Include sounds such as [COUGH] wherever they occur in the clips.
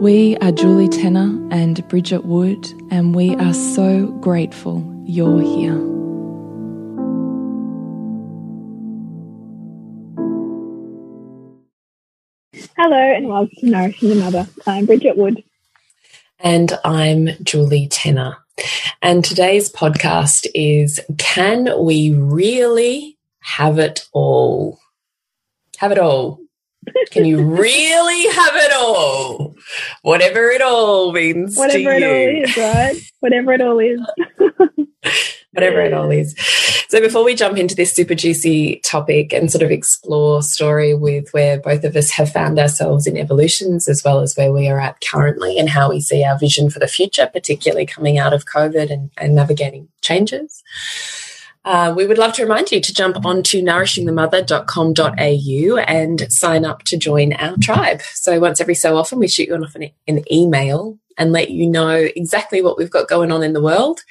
We are Julie Tenner and Bridget Wood, and we are so grateful you're here. Hello, and welcome to Nourishing the Mother. I'm Bridget Wood. And I'm Julie Tenner. And today's podcast is Can We Really Have It All? Have it all. Can you really have it all? Whatever it all means Whatever it all is, right? Whatever it all is. [LAUGHS] Whatever it all is. So before we jump into this super juicy topic and sort of explore story with where both of us have found ourselves in evolutions as well as where we are at currently and how we see our vision for the future, particularly coming out of COVID and, and navigating changes. Uh, we would love to remind you to jump onto nourishingthemother.com.au and sign up to join our tribe. So once every so often, we shoot you off an, an email and let you know exactly what we've got going on in the world.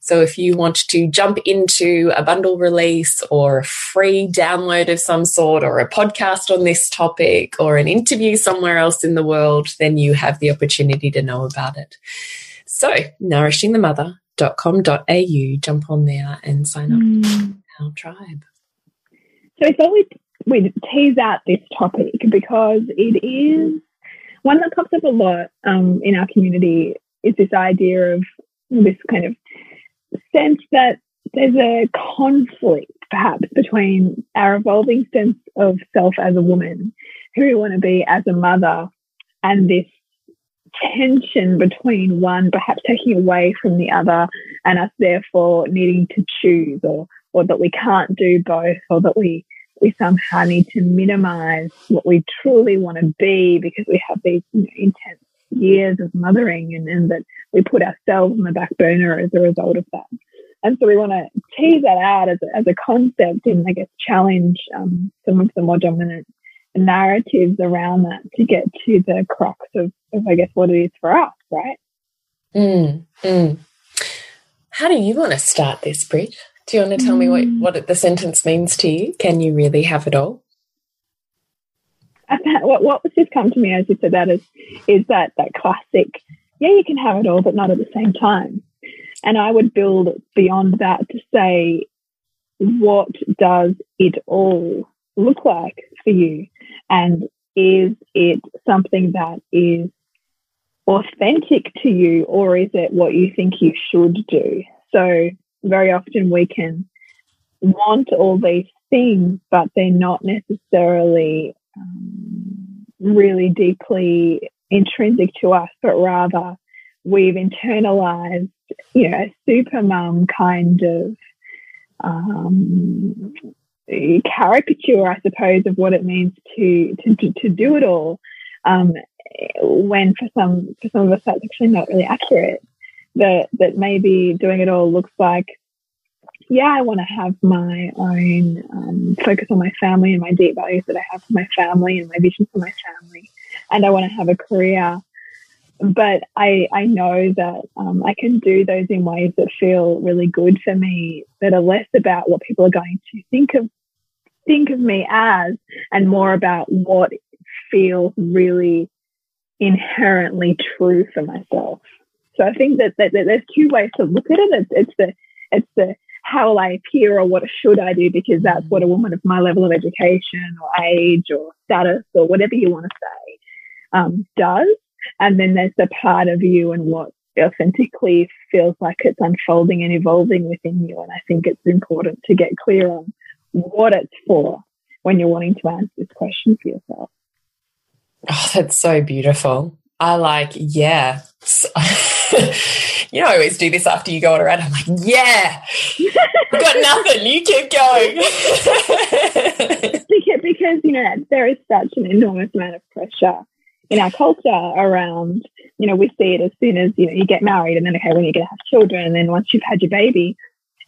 So if you want to jump into a bundle release or a free download of some sort or a podcast on this topic or an interview somewhere else in the world, then you have the opportunity to know about it. So nourishing the mother au. Jump on there and sign up mm. our tribe. So I thought we'd, we'd tease out this topic because it is one that pops up a lot um, in our community is this idea of this kind of sense that there's a conflict perhaps between our evolving sense of self as a woman, who we want to be as a mother, and this tension between one perhaps taking away from the other and us therefore needing to choose or or that we can't do both or that we we somehow need to minimize what we truly want to be because we have these you know, intense years of mothering and, and that we put ourselves on the back burner as a result of that. And so we want to tease that out as a, as a concept and I guess challenge um, some of the more dominant narratives around that to get to the crux of, of I guess, what it is for us, right? Mm, mm. How do you want to start this, Brit? Do you want to tell mm. me what, mm. what the sentence means to you? Can you really have it all? What, what was just come to me as you said that is, is that, that classic, yeah, you can have it all, but not at the same time. And I would build beyond that to say, what does it all look like for you? And is it something that is authentic to you, or is it what you think you should do? So, very often we can want all these things, but they're not necessarily um, really deeply intrinsic to us, but rather we've internalized, you know, a super mum kind of um, caricature, I suppose, of what it means to to, to do it all. Um, when for some for some of us that's actually not really accurate. That that maybe doing it all looks like, yeah, I want to have my own um, focus on my family and my deep values that I have for my family and my vision for my family, and I want to have a career but I, I know that um, I can do those in ways that feel really good for me, that are less about what people are going to think of think of me as, and more about what feels really inherently true for myself. So I think that, that, that there's two ways to look at it. It's, it's the it's the how will I appear or what should I do because that's what a woman of my level of education or age or status or whatever you want to say um, does. And then there's the part of you and what authentically feels like it's unfolding and evolving within you. And I think it's important to get clear on what it's for when you're wanting to answer this question for yourself. Oh, that's so beautiful. I like, yeah. [LAUGHS] you know, I always do this after you go on a rant. I'm like, yeah, I've got nothing. You keep going. [LAUGHS] because, because, you know, there is such an enormous amount of pressure in our culture around, you know, we see it as soon as, you know, you get married and then, okay, when you're going to have children, and then once you've had your baby,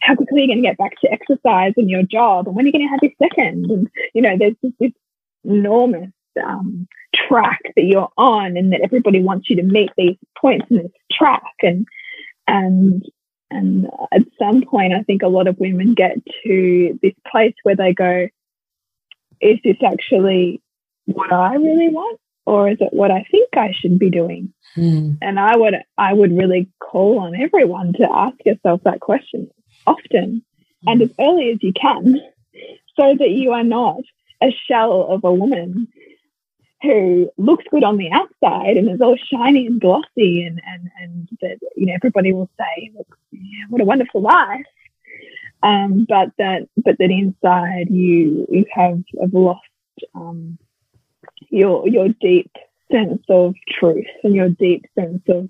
how quickly are you going to get back to exercise and your job? And when are you going to have your second? And, you know, there's just this enormous um, track that you're on and that everybody wants you to meet these points in this track. And, and, and at some point, I think a lot of women get to this place where they go, is this actually what I really want? Or is it what I think I should be doing? Mm. And I would, I would really call on everyone to ask yourself that question often and as early as you can so that you are not a shell of a woman who looks good on the outside and is all shiny and glossy and and and that you know everybody will say look what a wonderful life um, but that but that inside you you have, have lost um, your your deep sense of truth and your deep sense of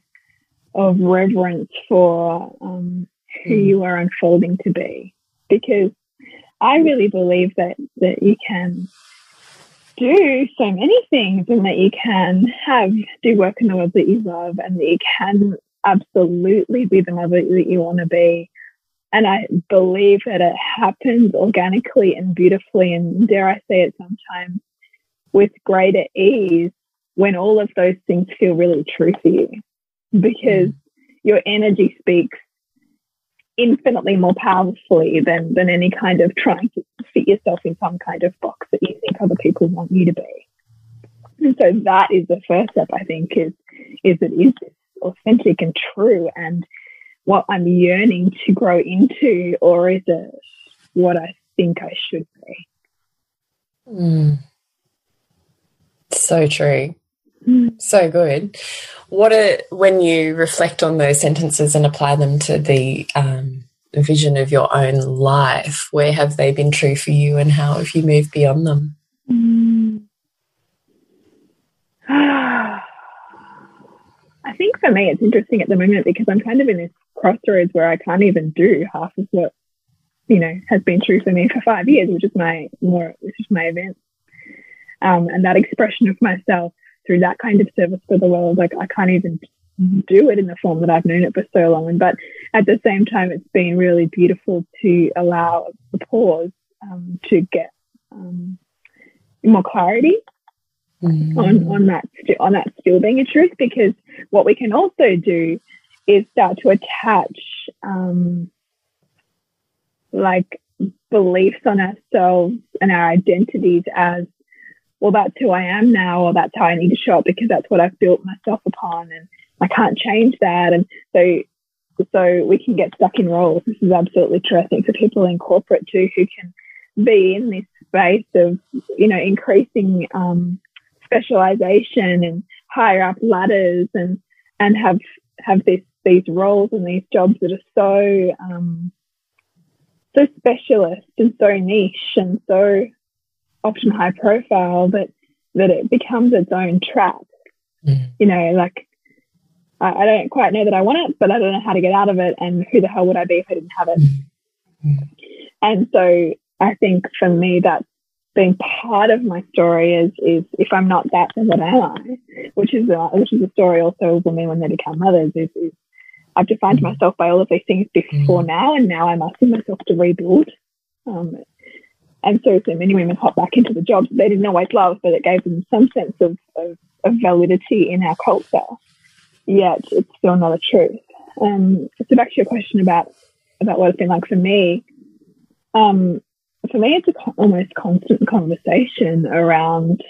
of reverence for um, who mm. you are unfolding to be because I really believe that that you can do so many things and that you can have do work in the world that you love and that you can absolutely be the mother that you want to be. And I believe that it happens organically and beautifully and dare I say it sometimes with greater ease when all of those things feel really true for you because your energy speaks infinitely more powerfully than than any kind of trying to fit yourself in some kind of box that you think other people want you to be. And so that is the first step I think is is it is authentic and true and what I'm yearning to grow into or is it what I think I should be? Mm. So true. Mm. So good. What are, when you reflect on those sentences and apply them to the um, vision of your own life, where have they been true for you and how have you moved beyond them? Mm. [SIGHS] I think for me, it's interesting at the moment because I'm kind of in this crossroads where I can't even do half of what, you know, has been true for me for five years, which is my more, which is my event. Um, and that expression of myself through that kind of service for the world. Like I can't even do it in the form that I've known it for so long. And but at the same time, it's been really beautiful to allow the pause um, to get um, more clarity mm. on on that on that still being a truth. Because what we can also do is start to attach um, like beliefs on ourselves and our identities as well, that's who I am now, or that's how I need to show up because that's what I've built myself upon, and I can't change that. And so, so we can get stuck in roles. This is absolutely true. I think for people in corporate too, who can be in this space of, you know, increasing um, specialization and higher up ladders, and and have have this these roles and these jobs that are so um, so specialist and so niche and so often high profile that that it becomes its own trap. Mm. You know, like I, I, don't quite know that I want it, but I don't know how to get out of it. And who the hell would I be if I didn't have it? Mm. And so I think for me, that's been part of my story is is if I'm not that, then what am I? Which is a, which is a story also of women when they become mothers. Is, is I've defined mm. myself by all of these things before mm. now, and now I'm asking myself to rebuild. Um, and so, so many women hop back into the jobs they didn't always love, but it gave them some sense of, of, of validity in our culture. yet it's still not a truth. Um, so back to your question about about what it's been like for me. Um, for me, it's a almost constant conversation around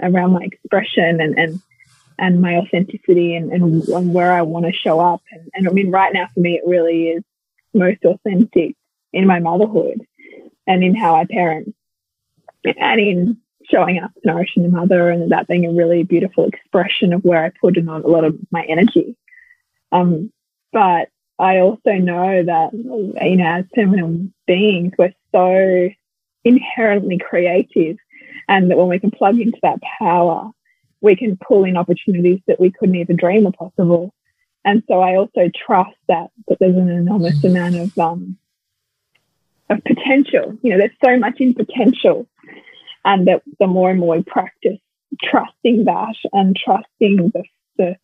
around my expression and and and my authenticity and, and, and where I want to show up. And, and I mean, right now for me, it really is most authentic in my motherhood and in how I parent and in showing up nourishing the mother and that being a really beautiful expression of where I put in a lot of my energy. Um, but I also know that, you know, as feminine beings, we're so inherently creative and that when we can plug into that power, we can pull in opportunities that we couldn't even dream are possible. And so I also trust that, that there's an enormous mm. amount of, um, of potential. You know, there's so much in potential and that the more and more we practice trusting that and trusting the, the,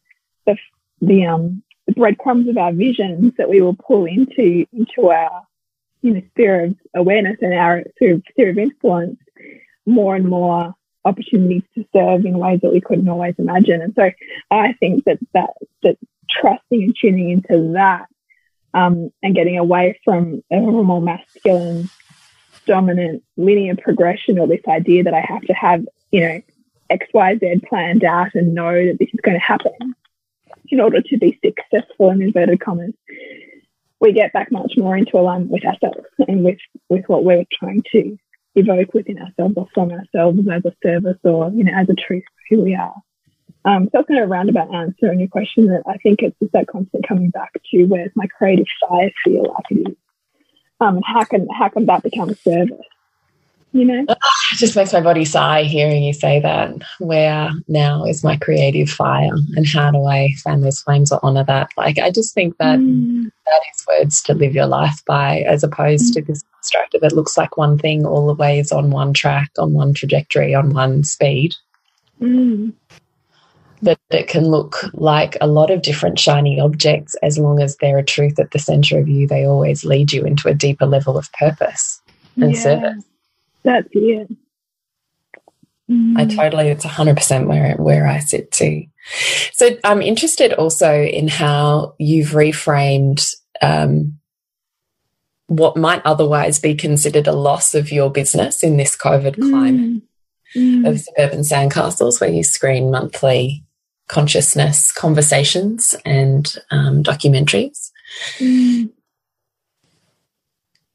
the, the, um, the breadcrumbs of our visions that we will pull into, into our, you know, sphere of awareness and our sphere of influence, more and more opportunities to serve in ways that we couldn't always imagine. And so I think that that, that trusting and tuning into that, um, and getting away from a more masculine, dominant linear progression or this idea that I have to have, you know, X, Y, Z planned out and know that this is going to happen in order to be successful in inverted commas, we get back much more into alignment with ourselves and with, with what we're trying to evoke within ourselves or from ourselves as a service or, you know, as a truth who we are. Um, so that's kind of a roundabout answer on your question that I think it's just that constant coming back to where's my creative fire feel like it is. Um, and how can, how can that become a service? you know? it just makes my body sigh hearing you say that. Where now is my creative fire and how do I fan those flames or honor that? Like, I just think that mm. that is words to live your life by as opposed mm. to this construct of it looks like one thing all the way is on one track, on one trajectory, on one speed. Mm. That it can look like a lot of different shiny objects as long as they're a truth at the center of you, they always lead you into a deeper level of purpose and yeah. service. That's it. Mm. I totally, it's 100% where, where I sit too. So I'm interested also in how you've reframed um, what might otherwise be considered a loss of your business in this COVID mm. climate mm. of suburban sandcastles, where you screen monthly consciousness conversations and um, documentaries. Mm.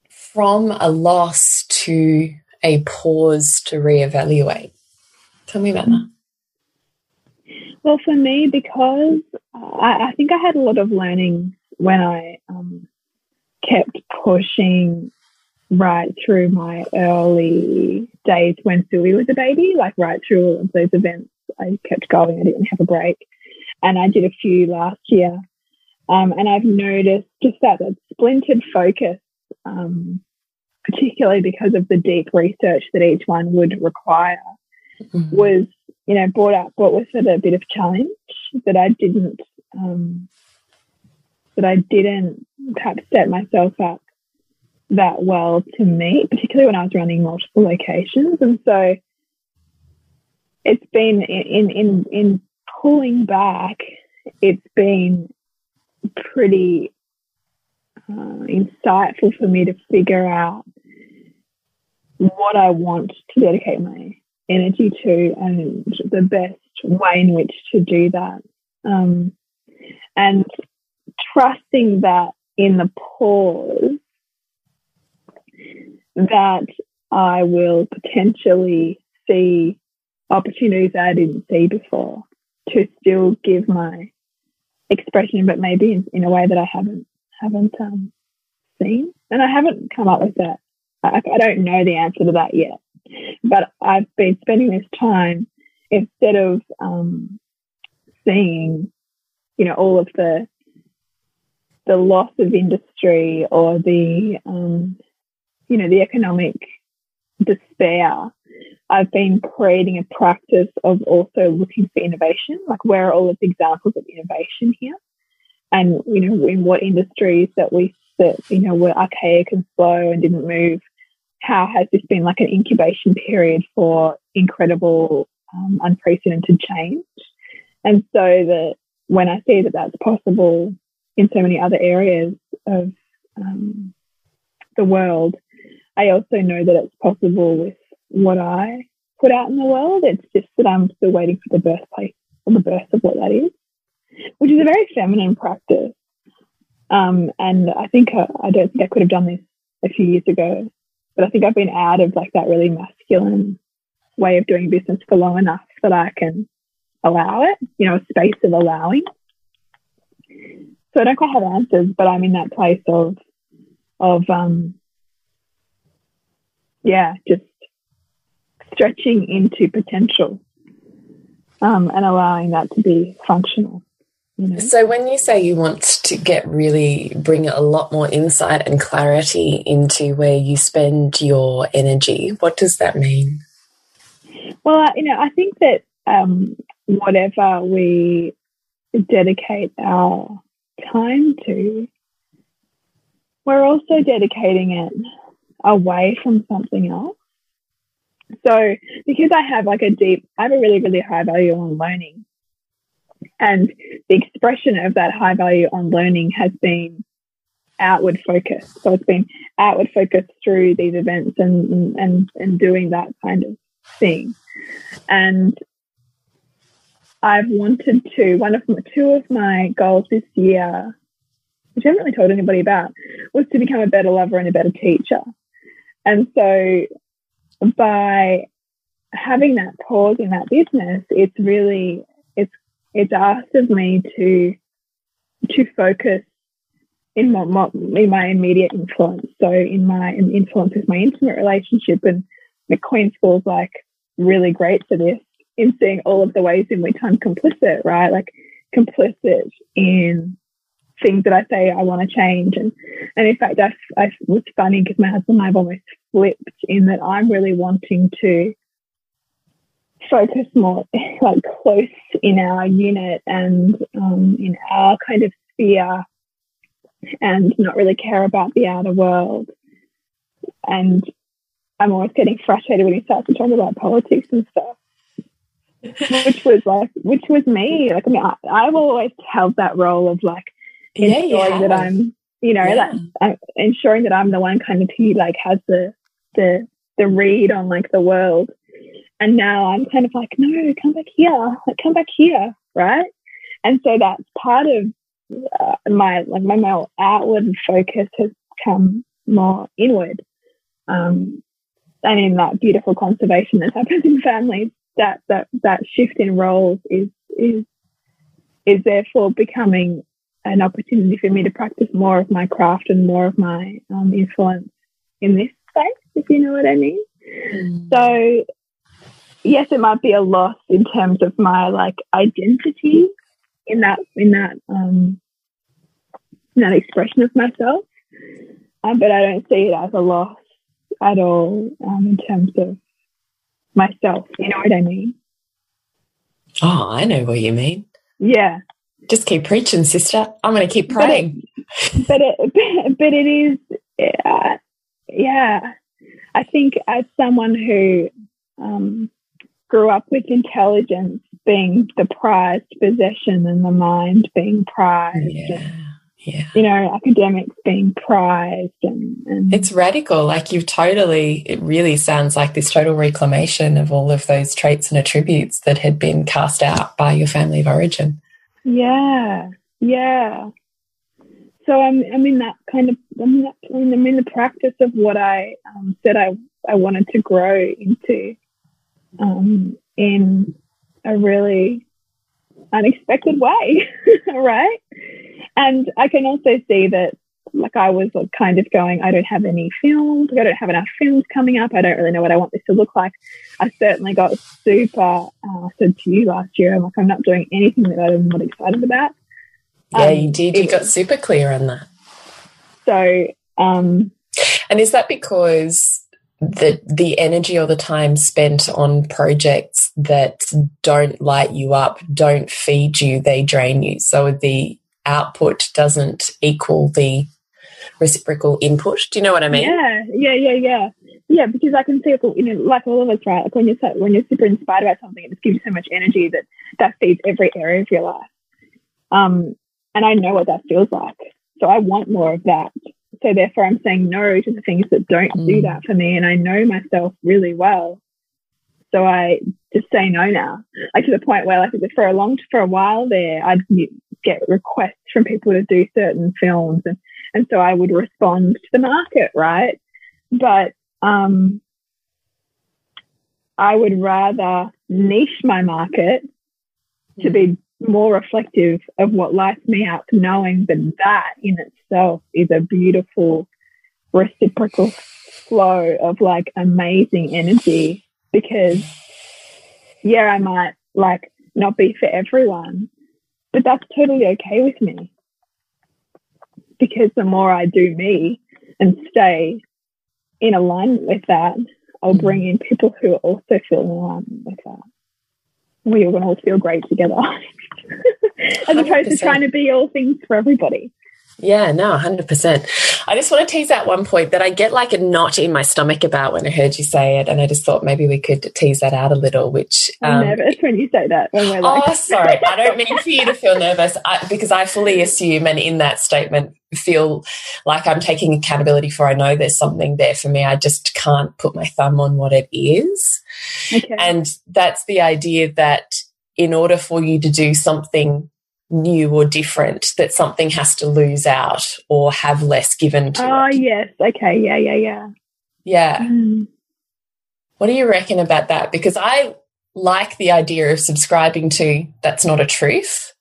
From a loss to a pause to reevaluate. Tell me about that. Well, for me, because I, I think I had a lot of learning when I um, kept pushing right through my early days when Suey was a baby, like right through all of those events. I kept going. I didn't have a break. And I did a few last year. Um, and I've noticed just that, that splintered focus um, particularly because of the deep research that each one would require, mm-hmm. was you know brought up brought with it a bit of challenge that I didn't um, that I didn't perhaps set myself up that well to meet, particularly when I was running multiple locations, and so it's been in in in pulling back. It's been pretty uh, insightful for me to figure out what I want to dedicate my energy to and the best way in which to do that. Um, and trusting that in the pause that I will potentially see opportunities I didn't see before to still give my expression, but maybe in, in a way that I haven't haven't um, seen. And I haven't come up with that I, I don't know the answer to that yet. But I've been spending this time instead of um, seeing, you know, all of the the loss of industry or the um, you know the economic despair. I've been creating a practice of also looking for innovation. Like, where are all of the examples of innovation here? And you know, in what industries that we that you know were archaic and slow and didn't move how has this been like an incubation period for incredible, um, unprecedented change? And so the when I see that that's possible in so many other areas of um, the world, I also know that it's possible with what I put out in the world. It's just that I'm still waiting for the birthplace or the birth of what that is, which is a very feminine practice. Um, and I think I, I don't think I could have done this a few years ago, but I think I've been out of like that really masculine way of doing business for long enough that I can allow it, you know, a space of allowing. So I don't quite have answers, but I'm in that place of, of, um, yeah, just stretching into potential, um, and allowing that to be functional. You know? So when you say you want to get really bring a lot more insight and clarity into where you spend your energy, what does that mean? Well, you know, I think that um, whatever we dedicate our time to, we're also dedicating it away from something else. So, because I have like a deep, I have a really, really high value on learning. And the expression of that high value on learning has been outward focus. So it's been outward focus through these events and, and, and doing that kind of thing. And I've wanted to, one of my, two of my goals this year, which I haven't really told anybody about, was to become a better lover and a better teacher. And so by having that pause in that business, it's really, it's, it's asked of me to, to focus in my, my, in my immediate influence. So in my in influence with my intimate relationship and the Queen School's like really great for this in seeing all of the ways in which I'm complicit, right? Like complicit in things that I say I want to change. And, and in fact, I, I was funny because my husband and I have almost flipped in that I'm really wanting to focus more [LAUGHS] like close in our unit and um, in our kind of sphere and not really care about the outer world. And I'm always getting frustrated when he starts to talk about politics and stuff [LAUGHS] which was like, which was me. Like, I mean, I, I've always held that role of like ensuring yeah, that I'm, you know, yeah. that ensuring that I'm the one kind of who like has the the the read on like the world. And now I'm kind of like, no, come back here, like come back here, right? And so that's part of uh, my like my more outward focus has come more inward. Um, and in that beautiful conservation that happens in families, that that that shift in roles is is is therefore becoming an opportunity for me to practice more of my craft and more of my um, influence in this space, if you know what I mean. Mm. So, yes, it might be a loss in terms of my like identity in that in that um, in that expression of myself, um, but I don't see it as a loss at all um, in terms of myself. You know what I mean? Oh, I know what you mean. Yeah. Just keep preaching, sister. I'm going to keep praying. But it, but [LAUGHS] it, but it is, uh, yeah. I think as someone who um, grew up with intelligence being the prized possession and the mind being prized. Yeah. And, yeah. you know, academics being prized and, and, it's radical. Like you've totally, it really sounds like this total reclamation of all of those traits and attributes that had been cast out by your family of origin. Yeah. Yeah. So I'm, I'm in that kind of, I'm in, that, I'm in the practice of what I um, said I, I wanted to grow into um, in a really unexpected way, [LAUGHS] right? And I can also see that, like, I was kind of going, I don't have any films, I don't have enough films coming up, I don't really know what I want this to look like. I certainly got super, uh, I said to you last year, I'm like, I'm not doing anything that I'm not excited about. Yeah, um, you did. You got super clear on that. So, um, and is that because the the energy or the time spent on projects that don't light you up, don't feed you, they drain you. So the output doesn't equal the reciprocal input. Do you know what I mean? Yeah, yeah, yeah, yeah. Yeah, because I can see, you know, like all of us, right? Like when you're so, when you're super inspired about something, it just gives you so much energy that that feeds every area of your life. Um, and I know what that feels like. So I want more of that. So therefore, I'm saying no to the things that don't mm. do that for me. And I know myself really well. So I just say no now. Like to the point where, like, for a long, for a while there, I'd get requests from people to do certain films, and and so I would respond to the market, right? But um, I would rather niche my market to be more reflective of what lights me up, knowing that that in itself is a beautiful reciprocal flow of like amazing energy. Because, yeah, I might like not be for everyone, but that's totally okay with me. Because the more I do me and stay in alignment with that, I'll mm-hmm. bring in people who are also feeling alignment with that we are going to all feel great together [LAUGHS] as opposed 100%. to trying to be all things for everybody. Yeah, no, 100%. I just want to tease out one point that I get like a knot in my stomach about when I heard you say it. And I just thought maybe we could tease that out a little, which. Um, I'm nervous when you say that. When like oh, sorry. I don't mean for you to feel nervous I, because I fully assume and in that statement feel like I'm taking accountability for I know there's something there for me. I just can't put my thumb on what it is. Okay. And that's the idea that in order for you to do something new or different that something has to lose out or have less given to oh, it. yes. Okay. Yeah, yeah, yeah. Yeah. Mm. What do you reckon about that? Because I like the idea of subscribing to that's not a truth,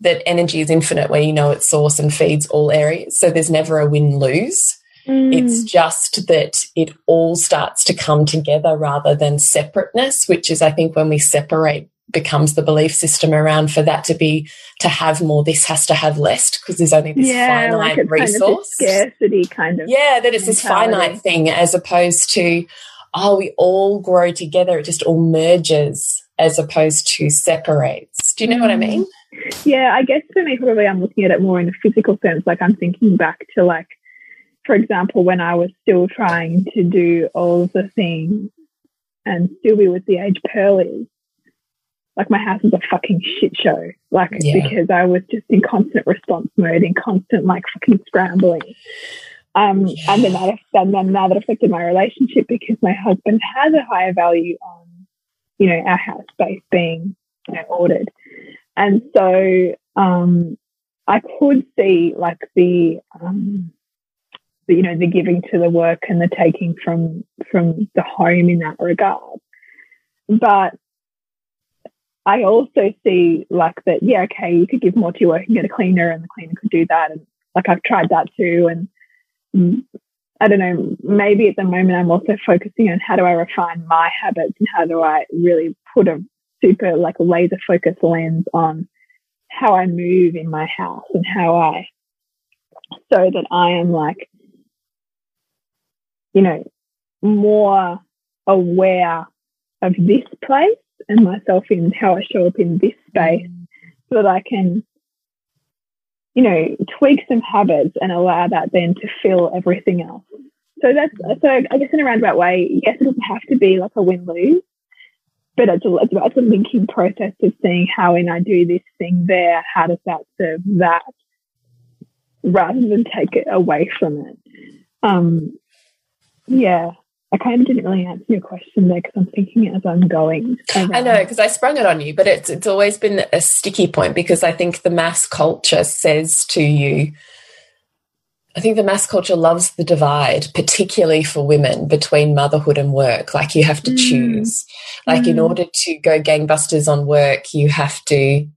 that energy is infinite where you know its source and feeds all areas. So there's never a win lose. Mm. It's just that it all starts to come together rather than separateness, which is, I think, when we separate becomes the belief system around for that to be to have more this has to have less because there's only this yeah, finite like resource kind of scarcity kind of yeah that it's this finite thing as opposed to oh we all grow together it just all merges as opposed to separates do you know mm. what i mm. mean yeah i guess for me probably i'm looking at it more in a physical sense like i'm thinking back to like for example when i was still trying to do all the things and still be with the age pearl is like my house was a fucking shit show. Like yeah. because I was just in constant response mode, in constant like fucking scrambling. Um, yeah. and then that, and then that affected my relationship because my husband has a higher value on, you know, our house space being you know, ordered. And so, um, I could see like the, um, the, you know, the giving to the work and the taking from, from the home in that regard. But I also see like that, yeah, okay, you could give more to your work and get a cleaner and the cleaner could do that. And like I've tried that too. And I don't know, maybe at the moment I'm also focusing on how do I refine my habits and how do I really put a super like laser focus lens on how I move in my house and how I, so that I am like, you know, more aware of this place and myself in how I show up in this space mm. so that I can, you know, tweak some habits and allow that then to fill everything else. So that's, so I guess in a roundabout way, yes, it doesn't have to be like a win lose, but it's a, it's a linking process of seeing how when I do this thing there, how does that serve that rather than take it away from it. Um, yeah, I kind of didn't really answer your question there because I'm thinking as I'm going. Around. I know because I sprung it on you, but it's it's always been a sticky point because I think the mass culture says to you. I think the mass culture loves the divide, particularly for women between motherhood and work. Like you have to mm. choose. Like mm. in order to go gangbusters on work, you have to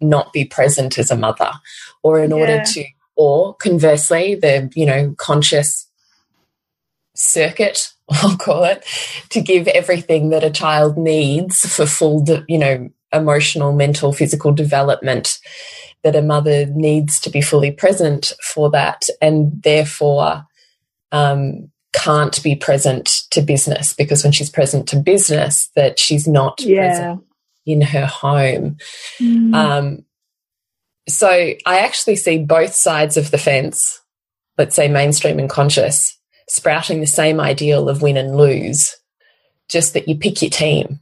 not be present as a mother, or in yeah. order to, or conversely, the you know conscious circuit, [LAUGHS] I'll call it, to give everything that a child needs for full, you know, emotional, mental, physical development, that a mother needs to be fully present for that and therefore um, can't be present to business because when she's present to business, that she's not yeah. present in her home. Mm. Um, so I actually see both sides of the fence, let's say mainstream and conscious, sprouting the same ideal of win and lose, just that you pick your team.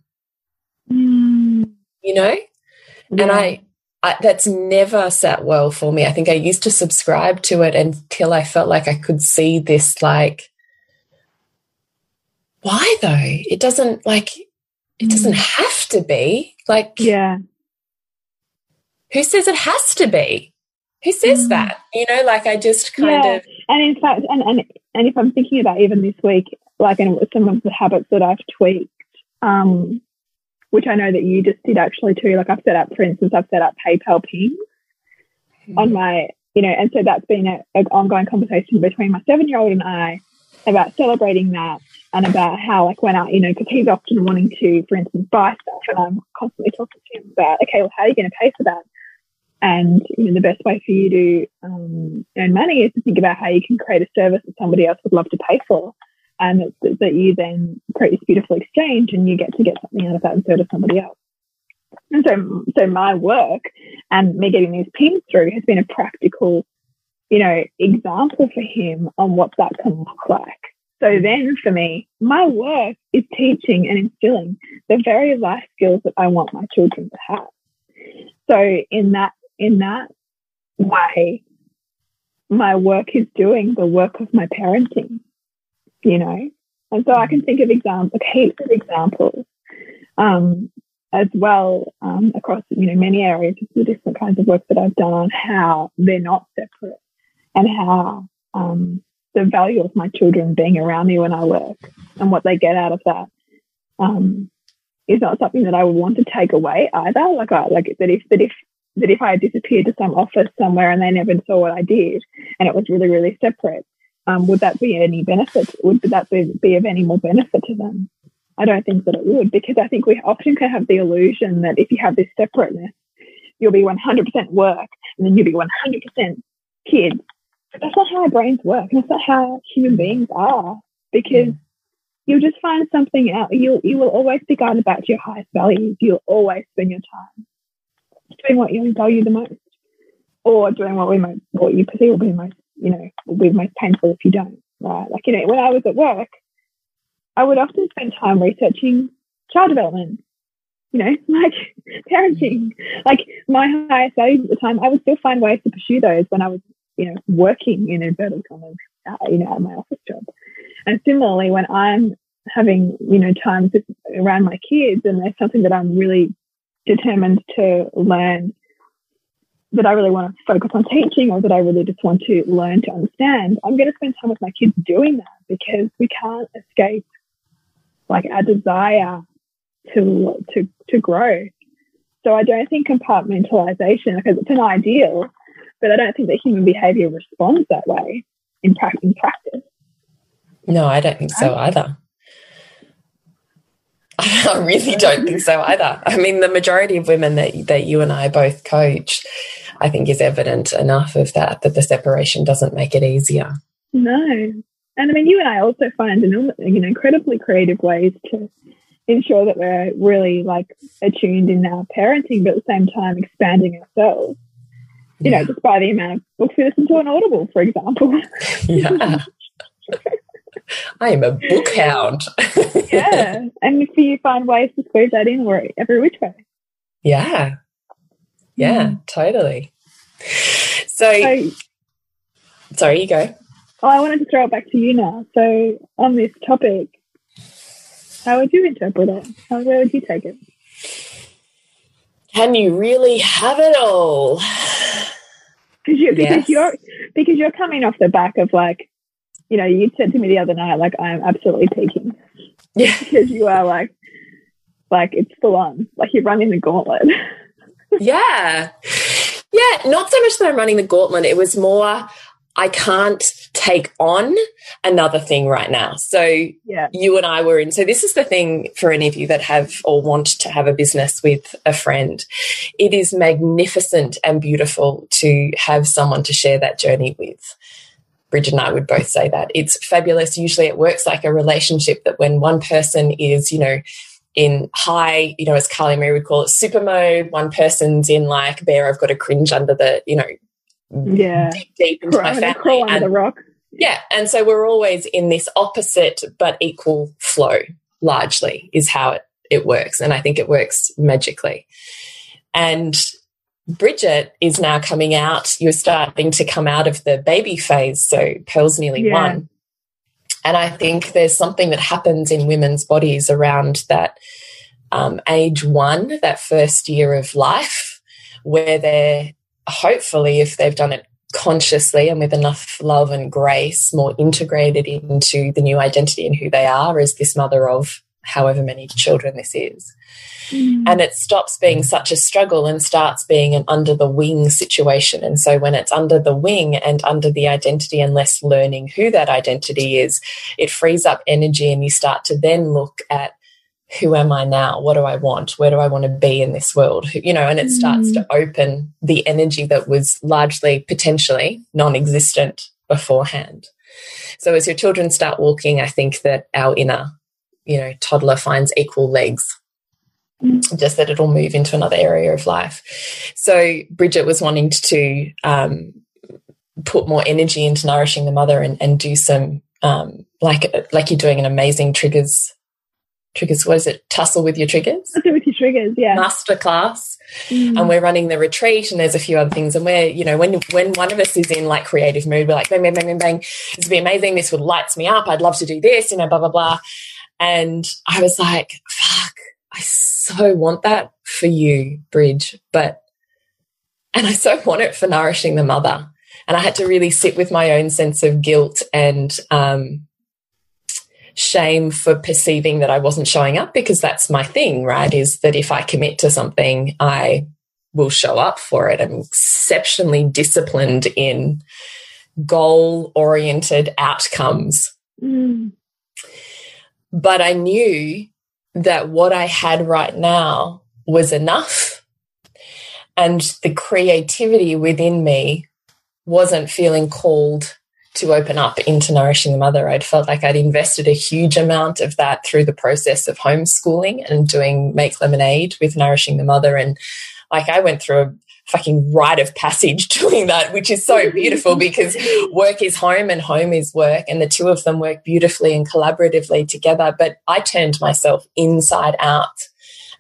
Mm. You know? Yeah. And I I, that's never sat well for me. I think I used to subscribe to it until I felt like I could see this, like, why though? It doesn't like, it doesn't mm. have to be. Like, yeah. Who says it has to be? Who says mm. that? You know, like I just kind yeah. of. And in fact, and, and, and if I'm thinking about even this week, like, and some of the habits that I've tweaked, um, which I know that you just did actually too. Like I've set up, for instance, I've set up PayPal pings mm. on my, you know, and so that's been an ongoing conversation between my seven year old and I about celebrating that and about how, like, when I, you know, because he's often wanting to, for instance, buy stuff, and I'm constantly talking to him about, okay, well, how are you going to pay for that? And you know, the best way for you to um, earn money is to think about how you can create a service that somebody else would love to pay for and that, that you then create this beautiful exchange and you get to get something out of that instead of somebody else. And so, so my work and me getting these pins through has been a practical, you know, example for him on what that can look like. So then for me, my work is teaching and instilling the very life skills that I want my children to have. So in that, in that way, my work is doing the work of my parenting you know. And so I can think of examples, heaps of examples, um, as well um, across you know many areas of the different kinds of work that I've done on how they're not separate and how um, the value of my children being around me when I work and what they get out of that um, is not something that I would want to take away either. Like I like that if that if that if I disappeared to some office somewhere and they never saw what I did and it was really really separate, um, would that be any benefit? Would that be, be of any more benefit to them? I don't think that it would because I think we often can have the illusion that if you have this separateness, you'll be 100% work and then you'll be 100% kids. But that's not how our brains work. And that's not how human beings are because you'll just find something out. You'll, you will always be guided back to your highest values. You'll always spend your time doing what you value the most or doing what we most, what you perceive will be most you know, will be most painful if you don't, right? Like, you know, when I was at work, I would often spend time researching child development, you know, [LAUGHS] like parenting, like my highest values at the time. I would still find ways to pursue those when I was, you know, working in inverted commas, uh, you know, at my office job. And similarly, when I'm having, you know, times around my kids and there's something that I'm really determined to learn that I really want to focus on teaching or that I really just want to learn to understand, I'm going to spend time with my kids doing that because we can't escape like our desire to to to grow. So I don't think compartmentalization because it's an ideal, but I don't think that human behavior responds that way in, pra in practice. No, I don't think so either. [LAUGHS] I really don't think so either. I mean, the majority of women that that you and I both coach, I think, is evident enough of that that the separation doesn't make it easier. No, and I mean, you and I also find you know incredibly creative ways to ensure that we're really like attuned in our parenting, but at the same time expanding ourselves. You yeah. know, just by the amount of books we listen to on Audible, for example. [LAUGHS] Yeah. [LAUGHS] [LAUGHS] I am a book hound. [LAUGHS] yeah. And if you find ways to squeeze that in where every which way. Yeah. Yeah, mm. totally. So, so, sorry, you go. Oh, I wanted to throw it back to you now. So, on this topic, how would you interpret it? How, where would you take it? Can you really have it all? Because you, because yes. you're because you're coming off the back of like you know, you said to me the other night, like, I'm absolutely peaking. Yeah. [LAUGHS] because you are like, like, it's full on. Like, you're running the gauntlet. [LAUGHS] yeah. Yeah. Not so much that I'm running the gauntlet. It was more, I can't take on another thing right now. So yeah. you and I were in. So this is the thing for any of you that have or want to have a business with a friend. It is magnificent and beautiful to have someone to share that journey with. Bridget and I would both say that. It's fabulous. Usually it works like a relationship that when one person is, you know, in high, you know, as Carly Marie would call it, super mode, one person's in like, bear, I've got a cringe under the, you know, yeah, deep, deep into my [LAUGHS] family. And, the rock. Yeah. And so we're always in this opposite but equal flow, largely, is how it, it works. And I think it works magically. And Bridget is now coming out. You're starting to come out of the baby phase. So Pearl's nearly Yeah. one. And I think there's something that happens in women's bodies around that um, age one, that first year of life, where they're hopefully, if they've done it consciously and with enough love and grace, more integrated into the new identity and who they are as this mother of however many children this is. Mm. And it stops being such a struggle and starts being an under the wing situation. And so when it's under the wing and under the identity and less learning who that identity is, it frees up energy and you start to then look at who am I now? What do I want? Where do I want to be in this world? You know, and it starts to mm. open the energy that was largely potentially non existent beforehand. So as your children start walking, I think that our inner, you know, toddler finds equal legs just that it'll move into another area of life. So Bridget was wanting to um, put more energy into nourishing the mother and, and do some um, like like you're doing an amazing triggers triggers. What is it? Tussle with your triggers. It with your triggers, yeah. Masterclass, Mm. and we're running the retreat, and there's a few other things. And we're, you know, when when one of us is in like creative mood, we're like, bang, bang, bang, bang, bang. This would be amazing. This would lights me up. I'd love to do this, you know, blah blah blah. And I was like, fuck, I so want that for you, Bridge, but and I so want it for nourishing the mother. And I had to really sit with my own sense of guilt and um, shame for perceiving that I wasn't showing up because that's my thing, right? Is that if I commit to something, I will show up for it. I'm exceptionally disciplined in goal oriented outcomes. Mm. But I knew that what I had right now was enough. And the creativity within me wasn't feeling called to open up into nourishing the mother. I'd felt like I'd invested a huge amount of that through the process of homeschooling and doing Make Lemonade with nourishing the mother. And like I went through a fucking rite of passage [LAUGHS] doing that, which is so beautiful because work is home and home is work. And the two of them work beautifully and collaboratively together. But I turned myself inside out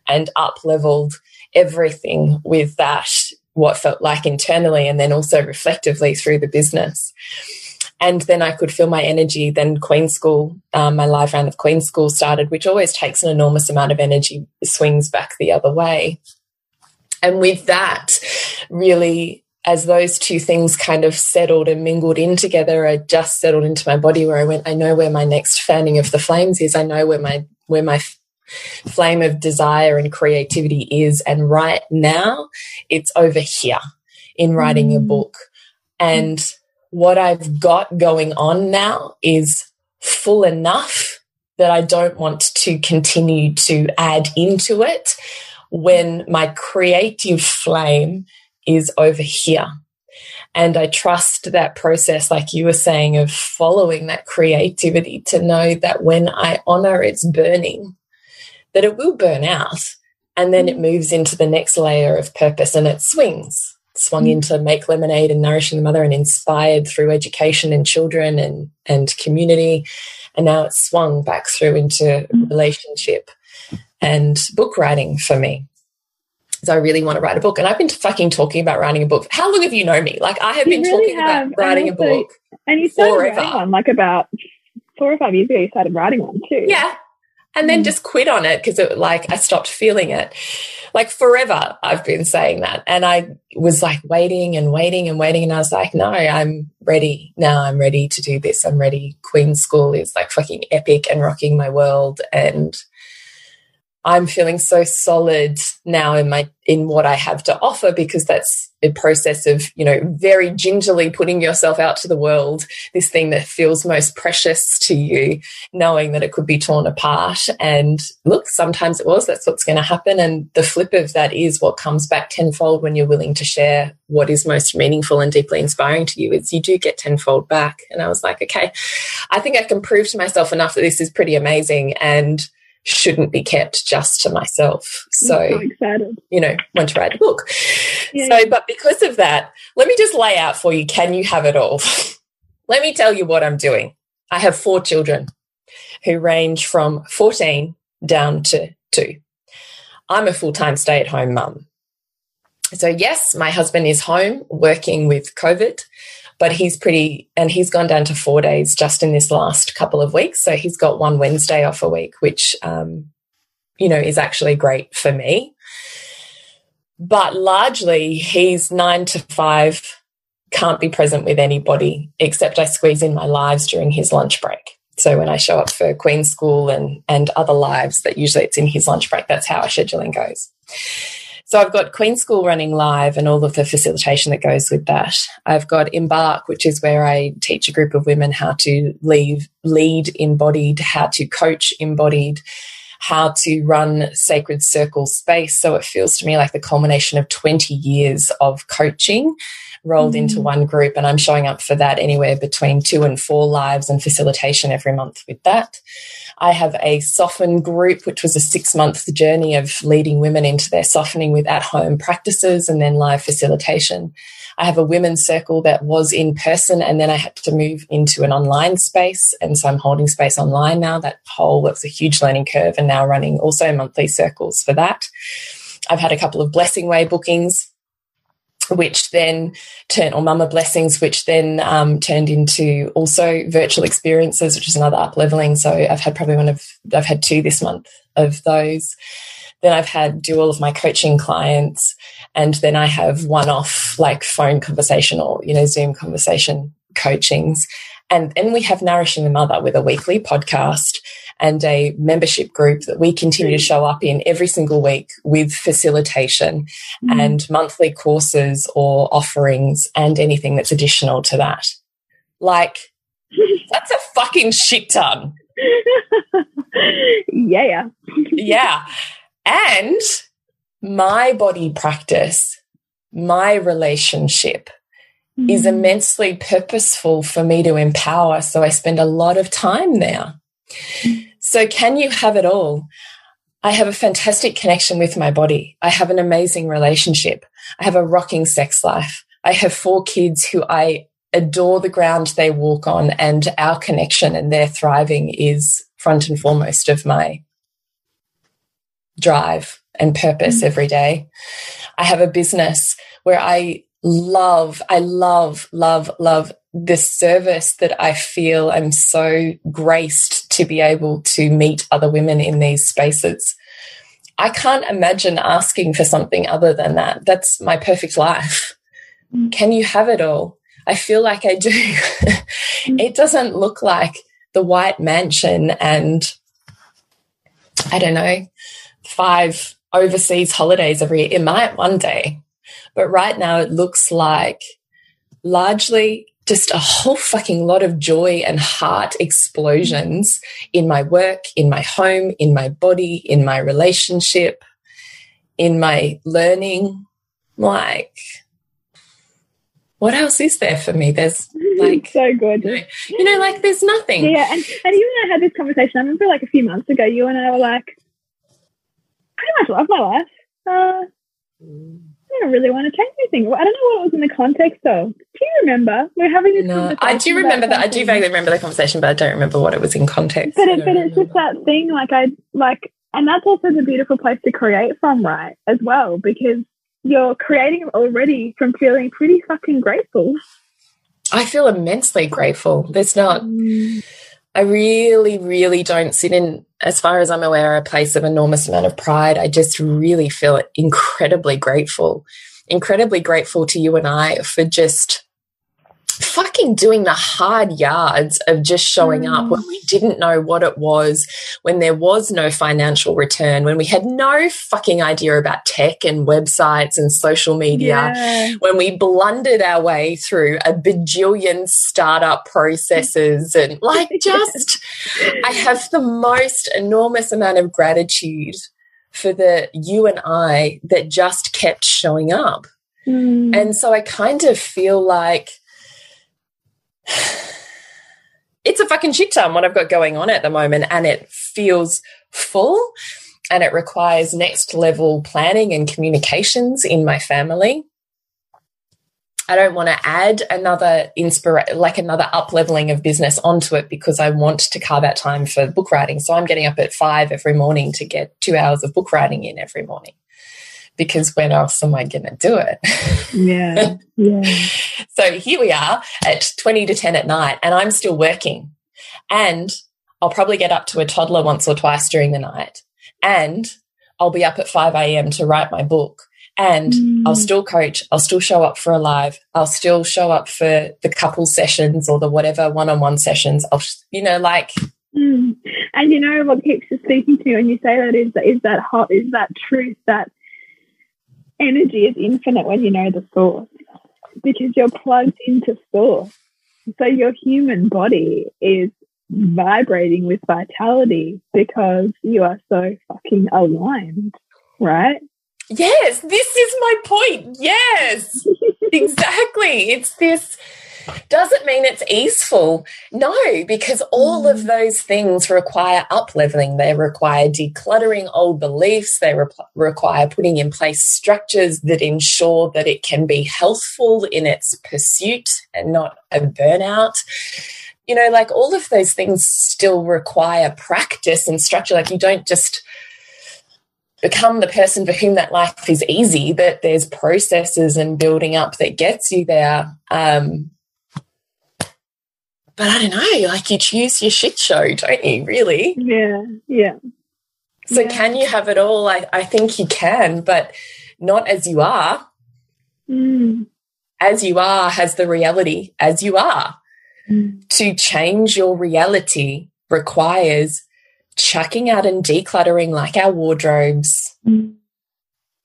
and up leveled everything with that, what felt like internally and then also reflectively through the business. And then I could feel my energy. Then Queen School, um, my live round of Queen School started, which always takes an enormous amount of energy, swings back the other way. And with that, really, as those two things kind of settled and mingled in together, I just settled into my body where I went, I know where my next fanning of the flames is. I know where my, where my flame of desire and creativity is. And right now, it's over here in writing a mm. book. And what I've got going on now is full enough that I don't want to continue to add into it when my creative flame is over here. And I trust that process, like you were saying, of following that creativity to know that when I honor its burning, that it will burn out. And then it moves into the next layer of purpose and it swings. Swung mm. into make lemonade and nourishing the mother and inspired through education and children and and community. And now it's swung back through into mm. relationship and book writing for me so I really want to write a book and I've been fucking talking about writing a book how long have you known me like I have You been really talking have, about writing and a book And you started Forever. writing one like about four or five years ago. You started writing one too. Yeah. And then Mm. just quit on it because it like I stopped feeling it. Like forever I've been saying that. And I was like waiting and waiting and waiting and I was like, no, I'm ready. Now I'm ready to do this. I'm ready. Queen School is like fucking epic and rocking my world and I'm feeling so solid now in my in what I have to offer because that's a process of, you know, very gingerly putting yourself out to the world, this thing that feels most precious to you, knowing that it could be torn apart. And look, sometimes it was, that's what's going to happen. And the flip of that is what comes back tenfold when you're willing to share what is most meaningful and deeply inspiring to you is you do get tenfold back. And I was like, okay, I think I can prove to myself enough that this is pretty amazing and shouldn't be kept just to myself. So, so excited. you know, want to write a book. Yeah, So, but because of that, let me just lay out for you can you have it all? [LAUGHS] let me tell you what I'm doing. I have four children who range from 14 down to two. I'm a full time stay at home mum. so yes, my husband is home working with COVID, but he's pretty, and he's gone down to four days just in this last couple of weeks. So he's got one Wednesday off a week, which, um, you know, is actually great for me. But largely, he's nine to five, can't be present with anybody except I squeeze in my lives during his lunch break. So when I show up for Queen's School and, and other lives, that usually it's in his lunch break. That's how our scheduling goes. So I've got Queen School running live and all of the facilitation that goes with that. I've got Embark, which is where I teach a group of women how to leave, lead embodied, how to coach embodied, how to run sacred circle space. So it feels to me like the culmination of 20 years of coaching rolled mm. into one group. And I'm showing up for that anywhere between two and four lives and facilitation every month with that. I have a soften group, which was a six month journey of leading women into their softening with at home practices and then live facilitation. I have a women's circle that was in person and then I had to move into an online space. And so I'm holding space online now. That whole was a huge learning curve and now running also monthly circles for that. I've had a couple of blessing way bookings which then turned, or Mama Blessings, which then um, turned into also virtual experiences, which is another up leveling. So I've had probably one of, I've had two this month of those. Then I've had do all of my coaching clients. And then I have one off like phone conversation or, you know, Zoom conversation coachings. And then we have Nourishing the Mother with a weekly podcast and a membership group that we continue to show up in every single week with facilitation mm. and monthly courses or offerings and anything that's additional to that. Like, [LAUGHS] that's a fucking shit ton. yeah. yeah. [LAUGHS] And my body practice, my relationship, is mm. immensely purposeful for me to empower. So I spend a lot of time there. So, can you have it all? I have a fantastic connection with my body. I have an amazing relationship. I have a rocking sex life. I have four kids who I adore the ground they walk on, and our connection and their thriving is front and foremost of my drive and purpose mm -hmm. every day. I have a business where I love, I love, love, love the service that I feel I'm so graced to be able to meet other women in these spaces. I can't imagine asking for something other than that. That's my perfect life. Mm. Can you have it all? I feel like I do. mm. [LAUGHS] It doesn't look like the white mansion and I don't know, five overseas holidays every year. It might one day, but right now it looks like largely just a whole fucking lot of joy and heart explosions in my work, in my home, in my body, in my relationship, in my learning. Like, what else is there for me? There's [LAUGHS] like so good. You know, you know, like there's nothing. Yeah, and, and you and I had this conversation. I remember like a few months ago, you and I were like, I pretty much love my life. Uh, I don't really want to change anything. I don't know what it was in the context of. Do you remember? We are having this no, I do remember that. I do vaguely remember the conversation, but I don't remember what it was in context. But, it, but it's just that thing, like I like, and that's also the beautiful place to create from, right? As well, because you're creating already from feeling pretty fucking grateful. I feel immensely grateful. There's not. Mm. I really, really don't sit in, as far as I'm aware, a place of enormous amount of pride. I just really feel incredibly grateful, incredibly grateful to you and I for just fucking doing the hard yards of just showing mm. up when we didn't know what it was, when there was no financial return, when we had no fucking idea about tech and websites and social media, yeah. when we blundered our way through a bajillion startup processes [LAUGHS] and like just, I have the most enormous amount of gratitude for the you and I that just kept showing up. Mm. And so I kind of feel like it's a fucking shit ton what I've got going on at the moment, and it feels full and it requires next level planning and communications in my family. I don't want to add another inspira like another up leveling of business onto it because I want to carve out time for book writing. So I'm getting up at five every morning to get two hours of book writing in every morning because when else am I going to do it? Yeah. [LAUGHS] Yeah. so here we are at 20 to 10 at night, and I'm still working. And I'll probably get up to a toddler once or twice during the night. And I'll be up at 5 a.m. to write my book. And mm. I'll still coach. I'll still show up for a live. I'll still show up for the couple sessions or the whatever one on one sessions. I'll, you know, like. Mm. And you know what keeps speaking to you when you say that is that is that hot is that truth that energy is infinite when you know the source because you're plugged into source. So your human body is vibrating with vitality because you are so fucking aligned, right? Yes, this is my point. Yes, [LAUGHS] exactly. It's this doesn't mean it's easeful. No, because all of mm. those things require up leveling. They require decluttering old beliefs. They re require putting in place structures that ensure that it can be healthful in its pursuit and not a burnout you know, like all of those things still require practice and structure. Like you don't just become the person for whom that life is easy, that there's processes and building up that gets you there. Um, but I don't know, like you choose your shit show, don't you, really? Yeah, yeah. So yeah. can you have it all? I, I think you can, but not as you are. Mm. As you are has the reality as you are. To change your reality requires chucking out and decluttering like our wardrobes, mm.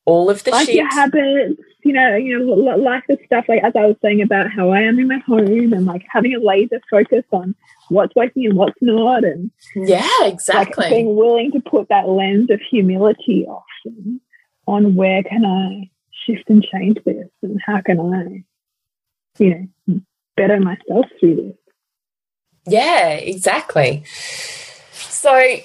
all of the like shit. your habits, you know, you know, like the stuff like as I was saying about how I am in my home and like having a laser focus on what's working and what's not, and yeah, exactly, like being willing to put that lens of humility often on where can I shift and change this, and how can I, you know, better myself through this. Yeah, exactly. So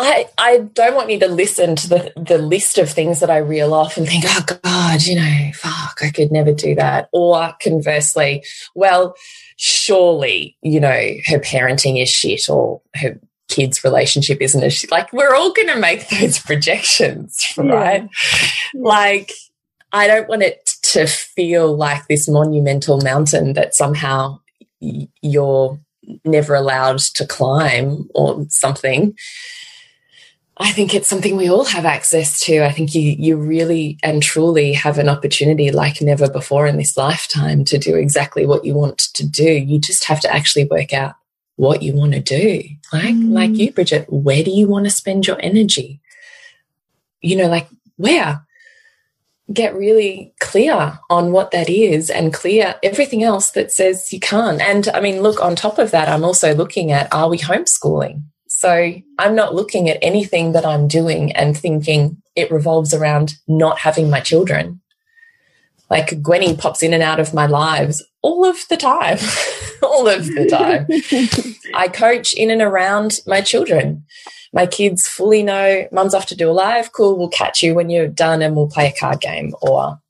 I I don't want you to listen to the the list of things that I reel off and think, oh God, you know, fuck, I could never do that. Or conversely, well, surely, you know, her parenting is shit or her kids' relationship isn't as shit. Like we're all gonna make those projections, [LAUGHS] right? Yeah. Like I don't want it to feel like this monumental mountain that somehow you're never allowed to climb or something. I think it's something we all have access to. I think you you really and truly have an opportunity like never before in this lifetime to do exactly what you want to do. You just have to actually work out what you want to do. Like mm. like you, Bridget, where do you want to spend your energy? You know, like where? get really clear on what that is and clear everything else that says you can't. And I mean, look, on top of that, I'm also looking at are we homeschooling? So I'm not looking at anything that I'm doing and thinking it revolves around not having my children. Like Gwenny pops in and out of my lives all of the time, [LAUGHS] all of the time. [LAUGHS] I coach in and around my children my kids fully know mum's off to do a live. Cool, we'll catch you when you're done and we'll play a card game. Or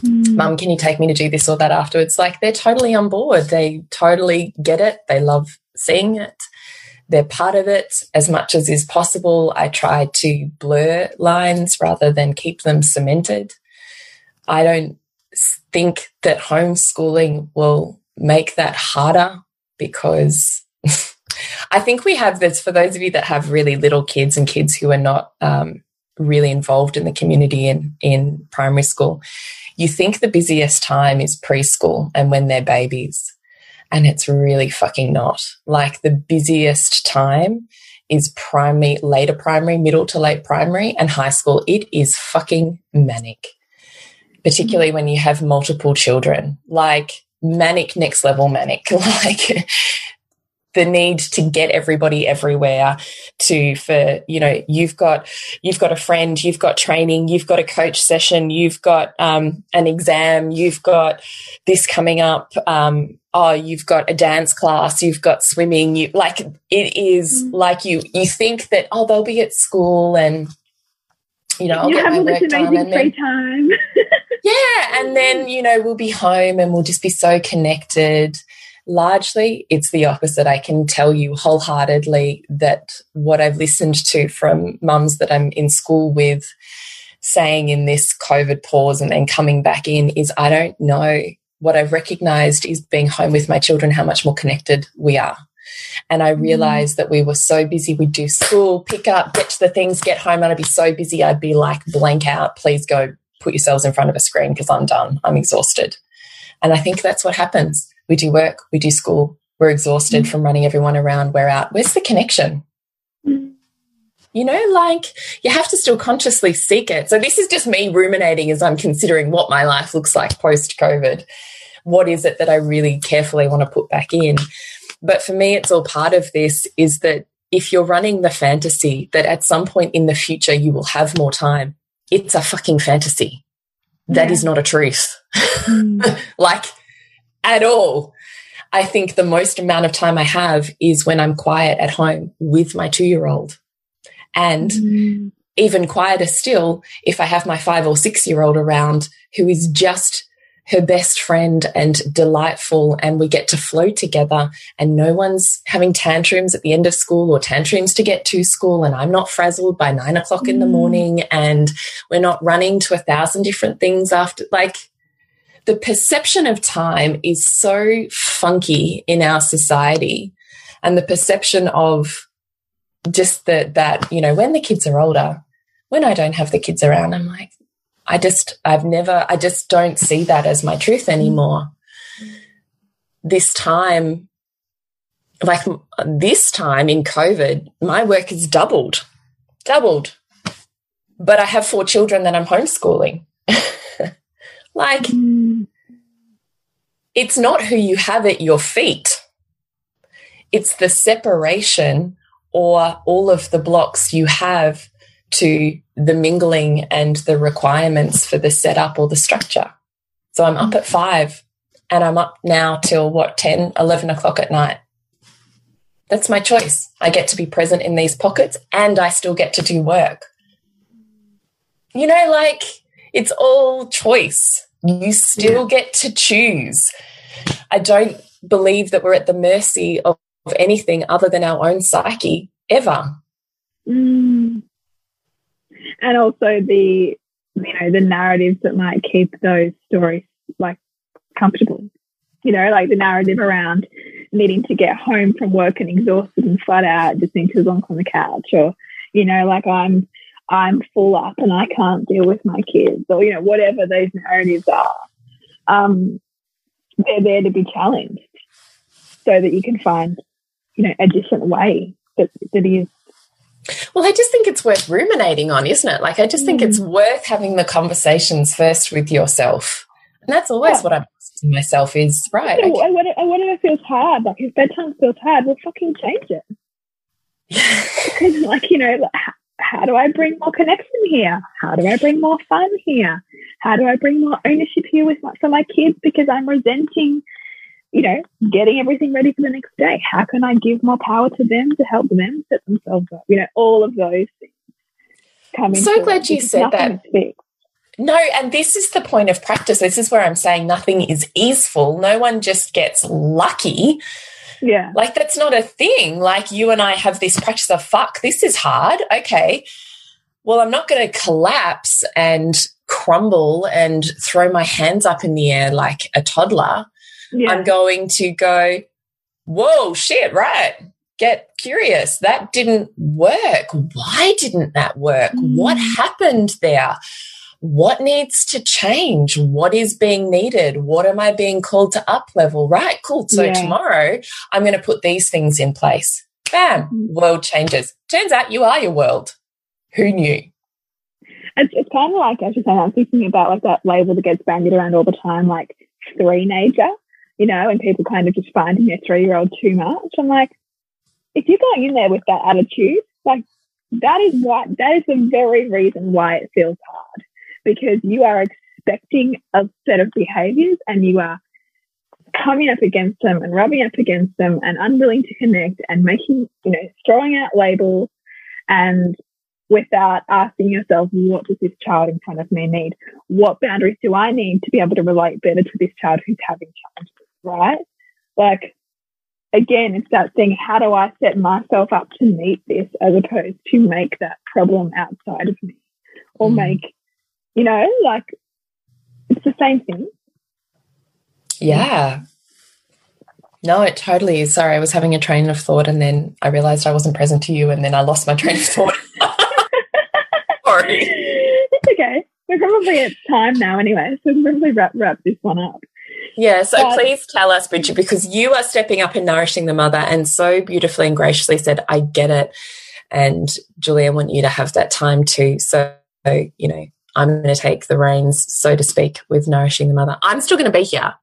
mm. mum, can you take me to do this or that afterwards? Like they're totally on board. They totally get it. They love seeing it. They're part of it as much as is possible. I try to blur lines rather than keep them cemented. I don't think that homeschooling will make that harder because [LAUGHS] I think we have this for those of you that have really little kids and kids who are not um, really involved in the community in, in primary school. You think the busiest time is preschool and when they're babies. And it's really fucking not. Like the busiest time is primary, later primary, middle to late primary, and high school. It is fucking manic, particularly when you have multiple children. Like manic, next level manic. [LAUGHS] Like the need to get everybody everywhere to for you know you've got you've got a friend you've got training you've got a coach session you've got um, an exam you've got this coming up um, oh you've got a dance class you've got swimming you like it is mm. like you you think that oh they'll be at school and you know I'll you get have my work done and then, time [LAUGHS] yeah and then you know we'll be home and we'll just be so connected largely it's the opposite. I can tell you wholeheartedly that what I've listened to from mums that I'm in school with saying in this COVID pause and then coming back in is I don't know. What I've recognized is being home with my children, how much more connected we are. And I mm. realized that we were so busy. We'd do school, pick up, get to the things, get home, and I'd be so busy. I'd be like, blank out, please go put yourselves in front of a screen because I'm done. I'm exhausted. And I think that's what happens. We do work, we do school, we're exhausted mm. from running everyone around, we're out. Where's the connection? You know, like you have to still consciously seek it. So this is just me ruminating as I'm considering what my life looks like post COVID. What is it that I really carefully want to put back in? But for me, it's all part of this is that if you're running the fantasy that at some point in the future you will have more time, it's a fucking fantasy. That yeah. is not a truth. Mm. [LAUGHS] like at all. I think the most amount of time I have is when I'm quiet at home with my two year old. And mm. even quieter still, if I have my five or six year old around who is just her best friend and delightful and we get to flow together and no one's having tantrums at the end of school or tantrums to get to school and I'm not frazzled by nine o'clock in the mm. morning and we're not running to a thousand different things after like the perception of time is so funky in our society and the perception of just that that you know when the kids are older when i don't have the kids around i'm like i just i've never i just don't see that as my truth mm. anymore. This time like this time in covid my work has doubled doubled. But i have four children that i'm homeschooling. [LAUGHS] Like mm. it's not who you have at your feet. It's the separation or all of the blocks you have to the mingling and the requirements for the setup or the structure. So I'm up at five and I'm up now till what, 10, 11 o'clock at night. That's my choice. I get to be present in these pockets and I still get to do work. You know, like it's all choice. You still yeah. get to choose. I don't believe that we're at the mercy of of anything other than our own psyche ever. Mm. And also the you know the narratives that might keep those stories like comfortable. You know, like the narrative around needing to get home from work and exhausted and flat out, just need to zonk on the couch, or you know, like I'm I'm full up and I can't deal with my kids, or you know, whatever those narratives are. Um, they're there to be challenged so that you can find you know, a different way that, that is. Well, I just think it's worth ruminating on, isn't it? Like, I just think mm. it's worth having the conversations first with yourself. And that's always yeah. what I'm asking myself is, right. Yeah, okay. whatever, whatever feels hard, like if bedtime feels hard, we'll fucking change it. because, [LAUGHS] like, you know, like, how do I bring more connection here? How do I bring more fun here? How do I bring more ownership here with my, for my kids because I'm resenting you know, getting everything ready for the next day. How can I give more power to them to help them set themselves up? You know, all of those things. I'm so glad you said that. No, and this is the point of practice. This is where I'm saying nothing is easeful. No one just gets lucky. Yeah. Like that's not a thing. Like you and I have this practice of fuck, this is hard. Okay. Well, I'm not going to collapse and crumble and throw my hands up in the air like a toddler yeah. I'm going to go, whoa, shit, right. Get curious. That didn't work. Why didn't that work? Mm. What happened there? What needs to change? What is being needed? What am I being called to up level? Right, cool. So yeah. tomorrow I'm going to put these things in place. Bam, mm. world changes. Turns out you are your world. Who knew? It's, it's kind of like, as you say, I'm thinking about like that label that gets bandied around all the time, like threenager you know, and people kind of just finding their three year old too much. I'm like, if you're going in there with that attitude, like that is what that is the very reason why it feels hard because you are expecting a set of behaviors and you are coming up against them and rubbing up against them and unwilling to connect and making, you know, throwing out labels and without asking yourself, what does this child in front of me need? What boundaries do I need to be able to relate better to this child who's having challenges? Right? Like, again, it's that thing how do I set myself up to meet this as opposed to make that problem outside of me or mm. make You know, like it's the same thing. Yeah. No, it totally is. Sorry, I was having a train of thought and then I realized I wasn't present to you and then I lost my train of thought. [LAUGHS] Sorry. [LAUGHS] It's okay. We're probably at time now anyway, so we'll probably wrap, wrap this one up. Yeah, so but, please tell us, Bridget, because you are stepping up and nourishing the mother and so beautifully and graciously said, I get it. And Julie, I want you to have that time too. So, you know, I'm going to take the reins, so to speak, with nourishing the mother. I'm still going to be here,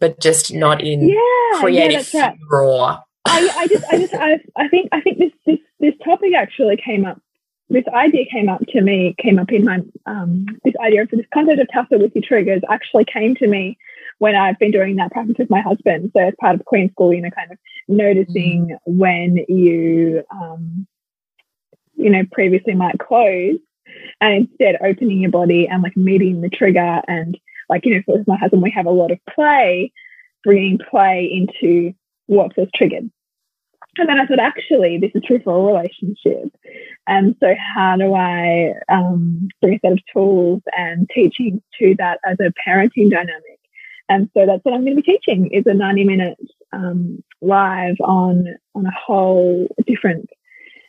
but just not in yeah, creative yeah, right. I, I just, I just, I, I think, I think this, this, this topic actually came up. This idea came up to me, came up in my, um, this idea of this concept of tussle with your triggers actually came to me when I've been doing that practice with my husband. So as part of Queen School, you know, kind of noticing mm. when you, um, you know, previously might close and instead opening your body and like meeting the trigger and like, you know, for my husband, we have a lot of play, bringing play into what feels triggered. And then I thought, actually, this is true for a relationship. And so, how do I um, bring a set of tools and teachings to that as a parenting dynamic? And so that's what I'm going to be teaching is a 90 minute um, live on on a whole different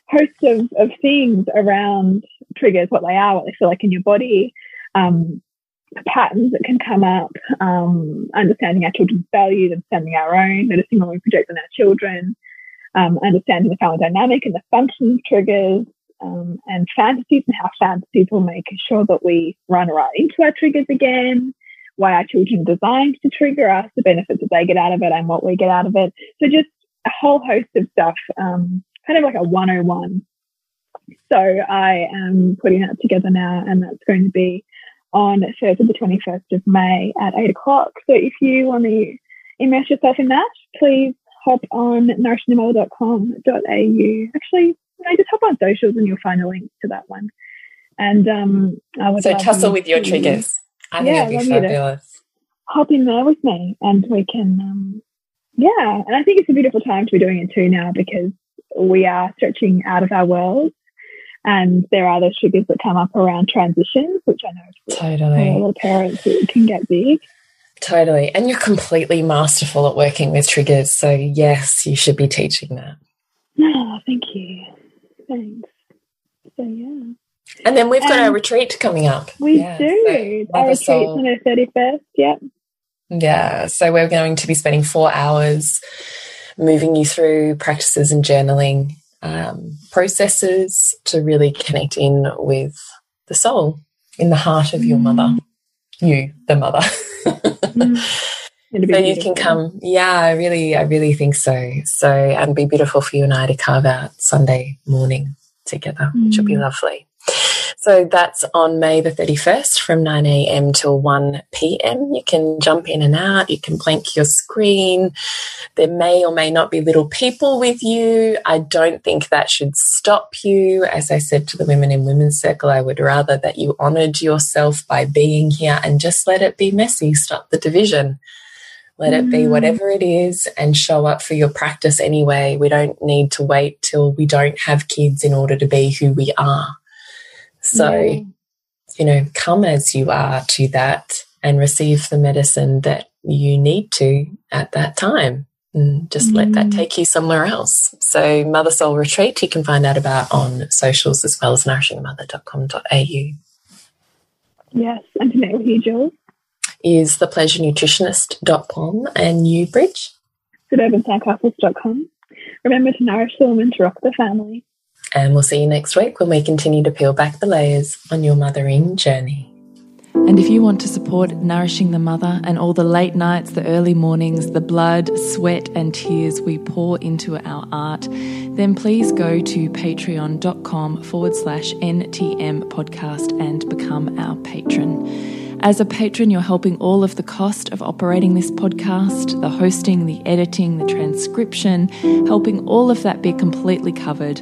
host of, of things around triggers, what they are, what they feel like in your body, um, patterns that can come up, um, understanding our children's values, understanding our own, noticing when we project on our children, um, understanding the family dynamic and the function of triggers, um, and fantasies and how fantasies will make sure that we run right into our triggers again, why our children are designed to trigger us, the benefits that they get out of it and what we get out of it. So just a whole host of stuff, um, kind of like a 101. So I am putting that together now and that's going to be on Thursday the 21st of May at 8 o'clock. So if you want to immerse yourself in that, please hop on nourishingthemother.com.au. Actually, you know, just hop on socials and you'll find a link to that one. And um, I would so tussle with your triggers. I think yeah, it'd be fabulous. Hop in there with me and we can, um, yeah. And I think it's a beautiful time to be doing it too now because we are stretching out of our world and there are those triggers that come up around transitions, which I know totally a lot of parents it can get big. Totally. And you're completely masterful at working with triggers. So yes, you should be teaching that. Oh, thank you. Thanks. So yeah. And then we've got our retreat coming up. We yeah, do. So our retreat on the 31st. Yep. Yeah. So we're going to be spending four hours moving you through practices and journaling um, processes to really connect in with the soul in the heart of your mm. mother, you, the mother. mm. [LAUGHS] So you can come, yeah, I really, I really think so. So, and be beautiful for you and I to carve out Sunday morning together, mm. which will be mm. lovely. So that's on May the 31st from 9 a.m. till 1 p.m. You can jump in and out. You can blank your screen. There may or may not be little people with you. I don't think that should stop you. As I said to the women in Women's Circle, I would rather that you honored yourself by being here and just let it be messy. Stop the division. Let it be mm. whatever it is and show up for your practice anyway. We don't need to wait till we don't have kids in order to be who we are. So, yeah. you know, come as you are to that and receive the medicine that you need to at that time. And just mm. let that mm. take you somewhere else. So, Mother Soul Retreat, you can find out about on socials as well as nourishingmother.com.au. Yes, and to meet with you, Jules. Is thepleasurenutritionist.com and you, Bridge? Suburbansandcastles.com. Remember to nourish the woman to rock the family. And we'll see you next week when we continue to peel back the layers on your mothering journey. And if you want to support Nourishing the Mother and all the late nights, the early mornings, the blood, sweat, and tears we pour into our art, then please go to patreon.com forward slash NTM podcast and become our patron. As a patron, you're helping all of the cost of operating this podcast, the hosting, the editing, the transcription, helping all of that be completely covered,